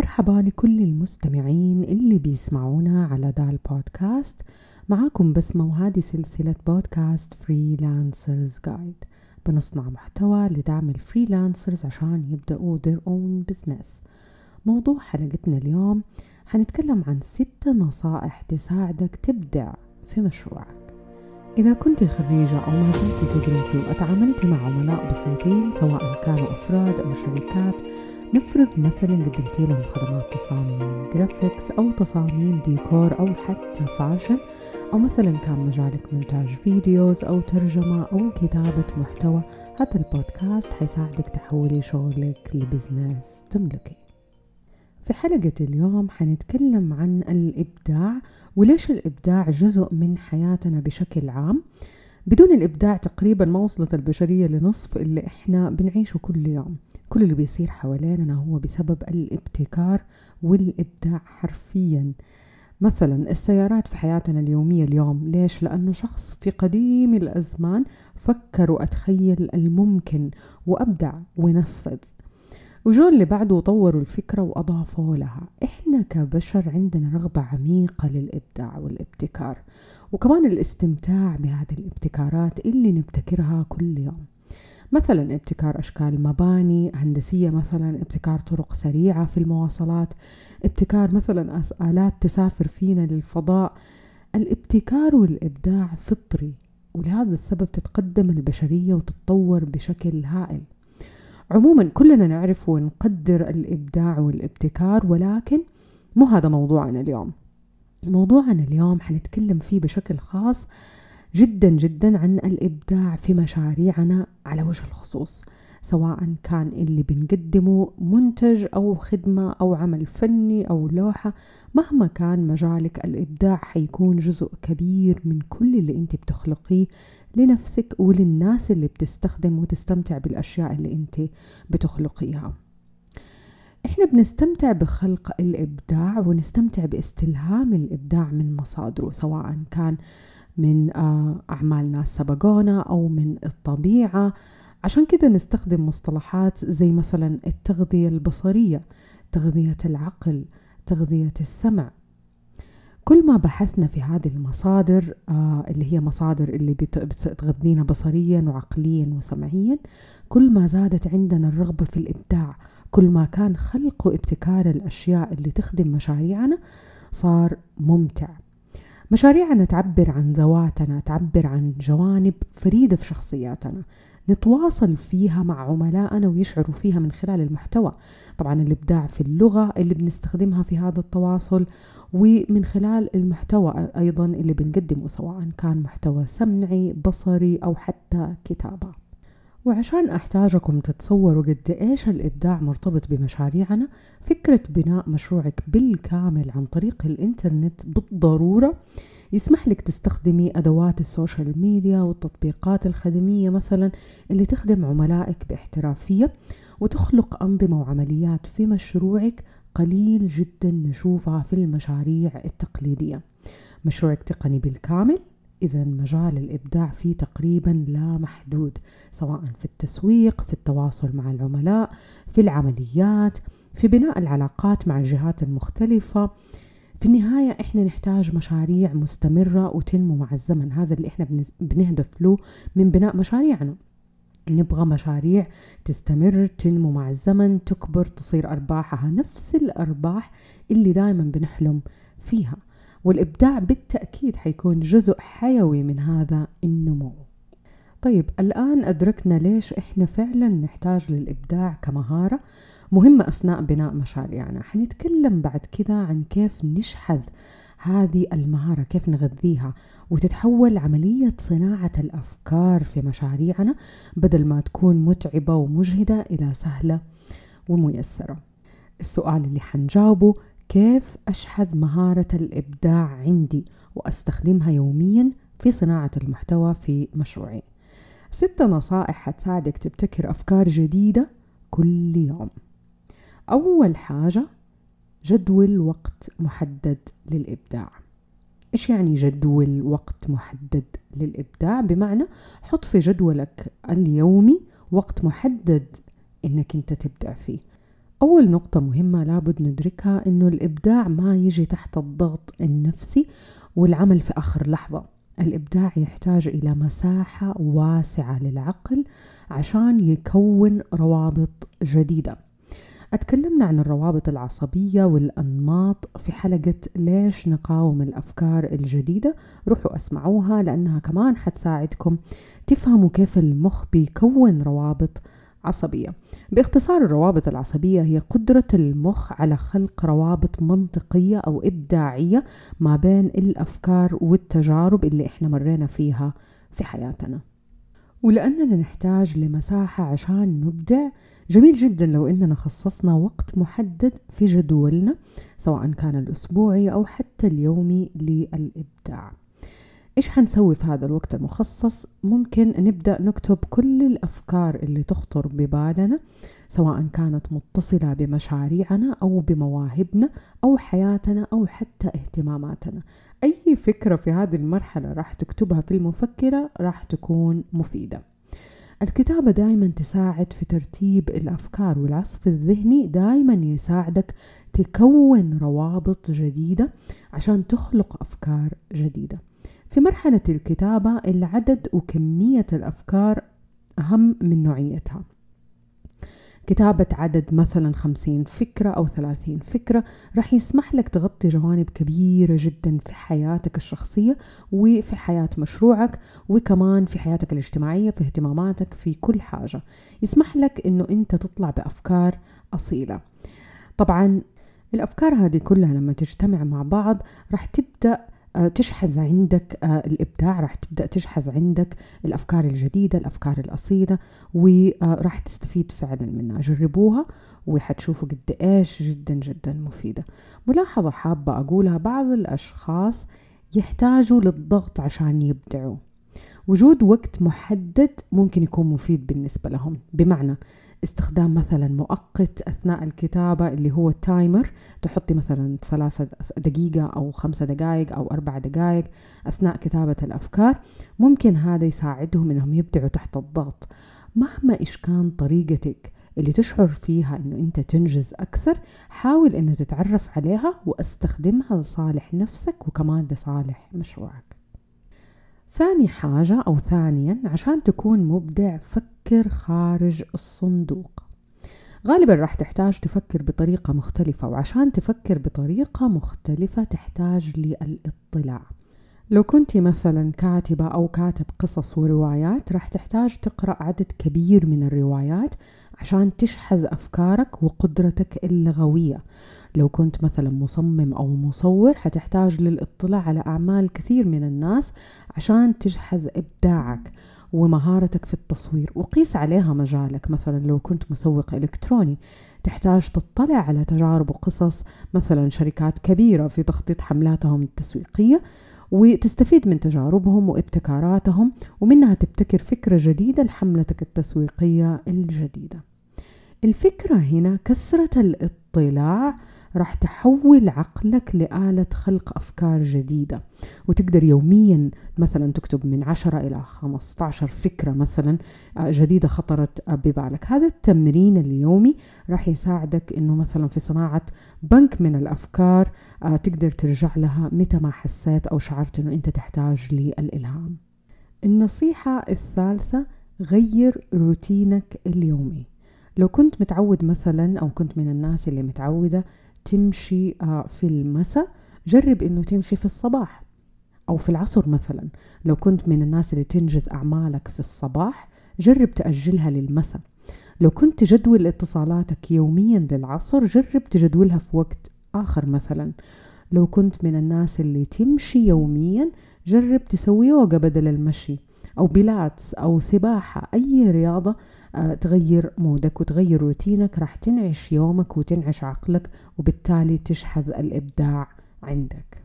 مرحبا لكل المستمعين اللي بيسمعونا على دال بودكاست. معاكم بسمة وهذه سلسلة بودكاست freelancers guide بنصنع محتوى لدعم ال freelancers عشان يبدأوا their own business. موضوع حلقتنا اليوم حنتكلم عن ست نصائح تساعدك تبدع في مشروعك. إذا كنت خريجة أو ما زلت تدرسي وأتعاملت مع عملاء بسيطين سواء كانوا أفراد أو شركات نفرض مثلا قدمتي لهم خدمات تصاميم graphics أو تصاميم ديكور أو حتى fashion أو مثلا كان مجالك مونتاج videos أو ترجمة أو كتابة محتوى هذا البودكاست حيساعدك تحولي شغلك ل business تملكي. في حلقة اليوم حنتكلم عن الإبداع وليش الإبداع جزء من حياتنا بشكل عام؟ بدون الإبداع تقريبا ما وصلت البشرية لنصف اللي إحنا بنعيشه كل يوم. كل اللي بيصير حوالينا هو بسبب الابتكار والإبداع حرفيا. مثلا السيارات في حياتنا اليومية اليوم ليش؟ لأنه شخص في قديم الأزمان فكر وأتخيل الممكن وأبدع ونفذ. وجو اللي بعده طوروا الفكرة وأضافوا لها. إحنا كبشر عندنا رغبة عميقة للإبداع والابتكار. وكمان الاستمتاع بهذه الابتكارات اللي نبتكرها كل يوم. مثلا ابتكار أشكال مباني هندسية مثلا ابتكار طرق سريعة في المواصلات ابتكار مثلا آلات تسافر فينا للفضاء. الابتكار والإبداع فطري ولهذا السبب تتقدم البشرية وتتطور بشكل هائل. عموما كلنا نعرف ونقدر الإبداع والابتكار ولكن مو هذا موضوعنا اليوم. موضوعنا اليوم حنتكلم فيه بشكل خاص جدا جدا عن الإبداع في مشاريعنا على وجه الخصوص سواء كان اللي بنقدمه منتج أو خدمة أو عمل فني أو لوحة مهما كان مجالك الإبداع حيكون جزء كبير من كل اللي أنت بتخلقيه لنفسك وللناس اللي بتستخدم وتستمتع بالأشياء اللي أنت بتخلقيها. إحنا بنستمتع بخلق الإبداع ونستمتع باستلهام الإبداع من مصادره سواء كان من آه، اعمال ناس سبقونا أو من الطبيعة. عشان كده نستخدم مصطلحات زي مثلا التغذية البصرية تغذية العقل تغذية السمع. كل ما بحثنا في هذه المصادر آه اللي هي مصادر اللي بتغذينا بصريا وعقليا وسمعيا كل ما زادت عندنا الرغبة في الإبداع كل ما كان خلق وابتكار الأشياء اللي تخدم مشاريعنا صار ممتع. مشاريعنا تعبر عن ذواتنا تعبر عن جوانب فريدة في شخصياتنا. نتواصل فيها مع عملائنا ويشعروا فيها من خلال المحتوى. طبعا الإبداع في اللغة اللي بنستخدمها في هذا التواصل ومن خلال المحتوى أيضا اللي بنقدمه سواء كان محتوى سمعي بصري أو حتى كتابة. وعشان أحتاجكم تتصوروا قد إيش الإبداع مرتبط بمشاريعنا فكرة بناء مشروعك بالكامل عن طريق الإنترنت بالضرورة. يسمح لك تستخدمي أدوات السوشيال ميديا والتطبيقات الخدمية مثلا اللي تخدم عملائك باحترافية وتخلق أنظمة وعمليات في مشروعك قليل جدا نشوفها في المشاريع التقليدية. مشروعك تقني بالكامل. إذا مجال الإبداع فيه تقريبا لا محدود سواء في التسويق في التواصل مع العملاء في العمليات في بناء العلاقات مع الجهات المختلفة. في النهاية إحنا نحتاج مشاريع مستمرة وتنمو مع الزمن هذا اللي إحنا بنهدف له من بناء مشاريعنا. نبغى مشاريع تستمر تنمو مع الزمن تكبر تصير أرباحها نفس الأرباح اللي دائما بنحلم فيها. والإبداع بالتأكيد حيكون جزء حيوي من هذا النمو. طيب الآن أدركنا ليش إحنا فعلا نحتاج للإبداع كمهارة مهمة أثناء بناء مشاريعنا. حنتكلم بعد كذا عن كيف نشحذ هذه المهارة كيف نغذيها وتتحول عملية صناعة الأفكار في مشاريعنا بدل ما تكون متعبة ومجهدة إلى سهلة وميسرة. السؤال اللي حنجاوبه كيف أشحذ مهارة الإبداع عندي وأستخدمها يوميا في صناعة المحتوى في مشروعي؟ ستة نصائح حتساعدك تبتكر أفكار جديدة كل يوم. أول حاجة جدول وقت محدد للإبداع. إيش يعني جدول وقت محدد للإبداع؟ بمعنى حط في جدولك اليومي وقت محدد إنك أنت تبدع فيه. أول نقطة مهمة لابد ندركها إنه الإبداع ما يجي تحت الضغط النفسي والعمل في آخر لحظة. الإبداع يحتاج إلى مساحة واسعة للعقل عشان يكون روابط جديدة. أتكلمنا عن الروابط العصبية والأنماط في حلقة ليش نقاوم الأفكار الجديدة. روحوا أسمعوها لأنها كمان حتساعدكم تفهموا كيف المخ بيكون روابط عصبية. باختصار الروابط العصبية هي قدرة المخ على خلق روابط منطقية أو إبداعية ما بين الأفكار والتجارب اللي إحنا مرينا فيها في حياتنا. ولأننا نحتاج لمساحة عشان نبدع جميل جدا لو إننا خصصنا وقت محدد في جدولنا سواء كان الأسبوعي أو حتى اليومي للإبداع. إيش حنسوي في هذا الوقت المخصص؟ ممكن نبدأ نكتب كل الأفكار اللي تخطر ببالنا سواء كانت متصلة بمشاريعنا أو بمواهبنا أو حياتنا أو حتى اهتماماتنا. أي فكرة في هذه المرحلة راح تكتبها في المفكرة راح تكون مفيدة. الكتابة دائما تساعد في ترتيب الأفكار والعصف الذهني دائما يساعدك تكون روابط جديدة عشان تخلق أفكار جديدة. في مرحلة الكتابة العدد وكمية الأفكار أهم من نوعيتها. كتابة عدد مثلا خمسين فكرة أو ثلاثين فكرة راح يسمح لك تغطي جوانب كبيرة جدا في حياتك الشخصية وفي حياة مشروعك وكمان في حياتك الاجتماعية في اهتماماتك في كل حاجة. يسمح لك أنه أنت تطلع بأفكار أصيلة. طبعا الأفكار هذه كلها لما تجتمع مع بعض راح تبدأ تشحذ عندك آه، الإبداع راح تبدأ تشحذ عندك الأفكار الجديدة الأفكار الأصيلة وراح تستفيد فعلا منها. جربوها وحتشوفوا قد إيش جدا جدا مفيدة. ملاحظة حابة أقولها بعض الأشخاص يحتاجوا للضغط عشان يبدعوا. وجود وقت محدد ممكن يكون مفيد بالنسبة لهم. بمعنى استخدام مثلا مؤقت أثناء الكتابة اللي هو التايمر تحطي مثلا ثلاثة دقيقة أو خمسة دقائق أو أربع دقائق أثناء كتابة الأفكار. ممكن هذا يساعدهم إنهم يبدعوا تحت الضغط. مهما إيش كان طريقتك اللي تشعر فيها إنه أنت تنجز أكثر حاول إنه تتعرف عليها وأستخدمها لصالح نفسك وكمان لصالح مشروعك. ثاني حاجة أو ثانيا عشان تكون مبدع فكر خارج الصندوق. غالبا راح تحتاج تفكر بطريقة مختلفة وعشان تفكر بطريقة مختلفة تحتاج للاطلاع. لو كنت مثلا كاتبة أو كاتب قصص وروايات راح تحتاج تقرأ عدد كبير من الروايات عشان تشحذ أفكارك وقدرتك اللغوية. لو كنت مثلا مصمم أو مصور حتحتاج للاطلاع على أعمال كثير من الناس عشان تجحذ إبداعك ومهارتك في التصوير. وقيس عليها مجالك. مثلا لو كنت مسوق إلكتروني تحتاج تطلع على تجارب وقصص مثلا شركات كبيرة في تخطيط حملاتهم التسويقية وتستفيد من تجاربهم وابتكاراتهم ومنها تبتكر فكرة جديدة لحملتك التسويقية الجديدة. الفكرة هنا كثرة الاطلاع راح تحول عقلك لآلة خلق أفكار جديدة. وتقدر يوميا مثلا تكتب من 10 إلى 15 فكرة مثلا آه، جديدة خطرت ببالك. هذا التمرين اليومي راح يساعدك أنه مثلا في صناعة بنك من الأفكار آه، تقدر ترجع لها متى ما حسيت أو شعرت أنه أنت تحتاج للإلهام. النصيحة الثالثة غير روتينك اليومي. لو كنت متعود مثلا أو كنت من الناس اللي متعودة تمشي آه، في المساء جرب إنه تمشي في الصباح أو في العصر مثلا. لو كنت من الناس اللي تنجز أعمالك في الصباح جرب تأجلها للمساء. لو كنت تجدول اتصالاتك يوميا للعصر جرب تجدولها في وقت آخر مثلا. لو كنت من الناس اللي تمشي يوميا جرب تسوي يوغا بدل المشي. أو بيلاتس أو سباحة أي رياضة آه، تغير mood ك وتغير روتينك راح تنعش يومك وتنعش عقلك وبالتالي تشحذ الإبداع عندك.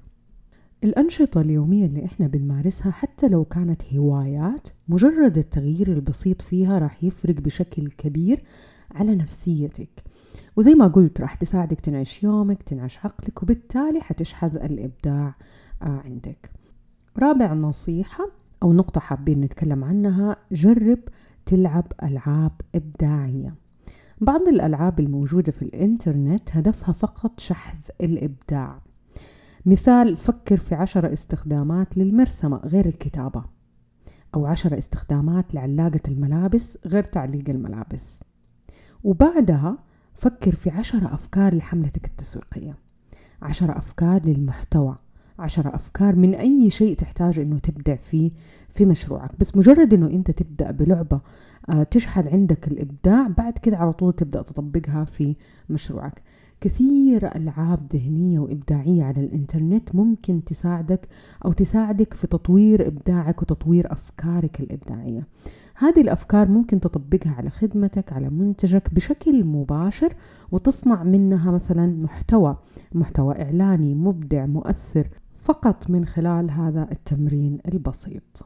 الأنشطة اليومية اللي إحنا بنمارسها حتى لو كانت هوايات مجرد التغيير البسيط فيها راح يفرق بشكل كبير على نفسيتك. وزي ما قلت راح تساعدك تنعش يومك تنعش عقلك وبالتالي حتشحذ الإبداع آه، عندك. رابع نصيحة أو نقطة حابين نتكلم عنها جرب تلعب ألعاب إبداعية. بعض الألعاب الموجودة في الإنترنت هدفها فقط شحذ الإبداع. مثال فكر في عشر استخدامات للمرسمة غير الكتابة أو عشر استخدامات لعلاقة الملابس غير تعليق الملابس. وبعدها فكر في عشر أفكار لحملتك التسويقية عشر أفكار للمحتوى. عشر أفكار من أي شيء تحتاج أنه تبدع فيه في مشروعك. بس مجرد أنه أنت تبدأ بلعبة آه، تشحذ عندك الإبداع بعد كده على طول تبدأ تطبقها في مشروعك. كثير ألعاب ذهنية وإبداعية على الإنترنت ممكن تساعدك أو تساعدك في تطوير إبداعك وتطوير أفكارك الإبداعية. هذه الأفكار ممكن تطبقها على خدمتك على منتجك بشكل مباشر وتصنع منها مثلا محتوى محتوى إعلاني مبدع مؤثر. فقط من خلال هذا التمرين البسيط.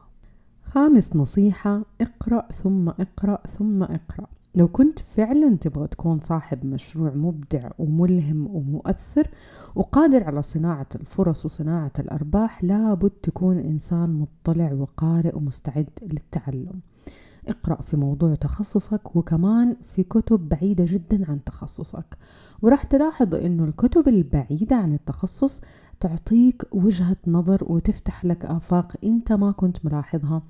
خامس نصيحة اقرأ ثم اقرأ ثم اقرأ. لو كنت فعلا تبغى تكون صاحب مشروع مبدع وملهم ومؤثر وقادر على صناعة الفرص وصناعة الأرباح لابد تكون إنسان مطلع وقارئ ومستعد للتعلم. اقرأ في موضوع تخصصك وكمان في كتب بعيدة جدا عن تخصصك. وراح تلاحظ إنه الكتب البعيدة عن التخصص تعطيك وجهة نظر وتفتح لك آفاق أنت ما كنت ملاحظها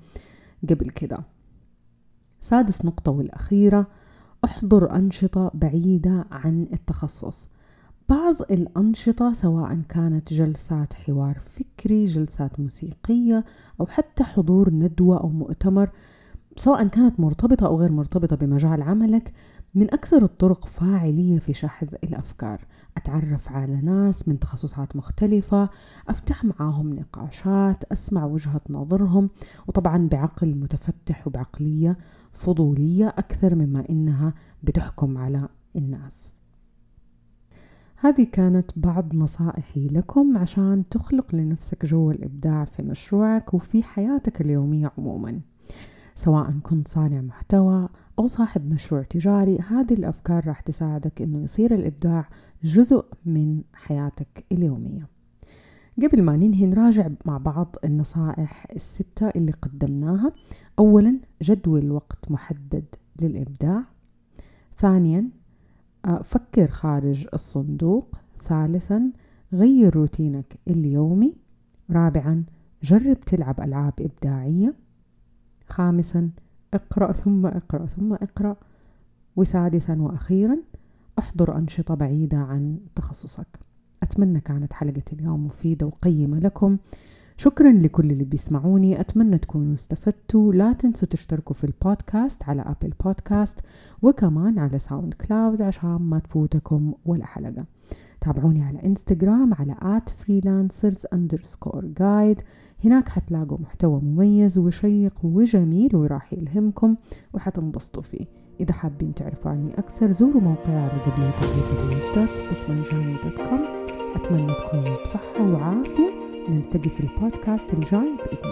قبل كده. سادس نقطة والأخيرة احضر أنشطة بعيدة عن التخصص. بعض الأنشطة سواء كانت جلسات حوار فكري جلسات موسيقية أو حتى حضور ندوة أو مؤتمر سواء كانت مرتبطة أو غير مرتبطة بمجال عملك من أكثر الطرق فاعلية في شحذ الأفكار. أتعرف على ناس من تخصصات مختلفة أفتح معاهم نقاشات أسمع وجهة نظرهم وطبعا بعقل متفتح وبعقلية فضولية أكثر مما إنها بتحكم على الناس. هذه كانت بعض نصائحي لكم عشان تخلق لنفسك جو الإبداع في مشروعك وفي حياتك اليومية عموماً. سواء كنت صانع محتوى أو صاحب مشروع تجاري هذه الأفكار راح تساعدك إنه يصير الإبداع جزء من حياتك اليومية. قبل ما ننهي نراجع مع بعض النصائح الستة اللي قدمناها. أولا جدول وقت محدد للإبداع. ثانيا آه، فكر خارج الصندوق. ثالثا غير روتينك اليومي. رابعا جرب تلعب ألعاب إبداعية. خامسا اقرأ ثم اقرأ ثم اقرأ. وسادسا وأخيرا احضر أنشطة بعيدة عن تخصصك. أتمنى كانت حلقة اليوم مفيدة وقيمة لكم. شكرا لكل اللي بيسمعوني. أتمنى تكونوا استفدتوا. لا تنسوا تشتركوا في البودكاست على Apple Podcast وكمان على SoundCloud عشان ما تفوتكم ولا حلقة. تابعوني على انستغرام على at freelancers underscore guide. هناك حتلاقوا محتوى مميز وشيق وجميل وراح يلهمكم وحتنبسطوا فيه. إذا حابين تعرفوا عني أكثر زوروا موقعي على www.بسمنجاني.com أتمنى تكونوا بصحة وعافية. نلتقي في البودكاست الجاي بإذن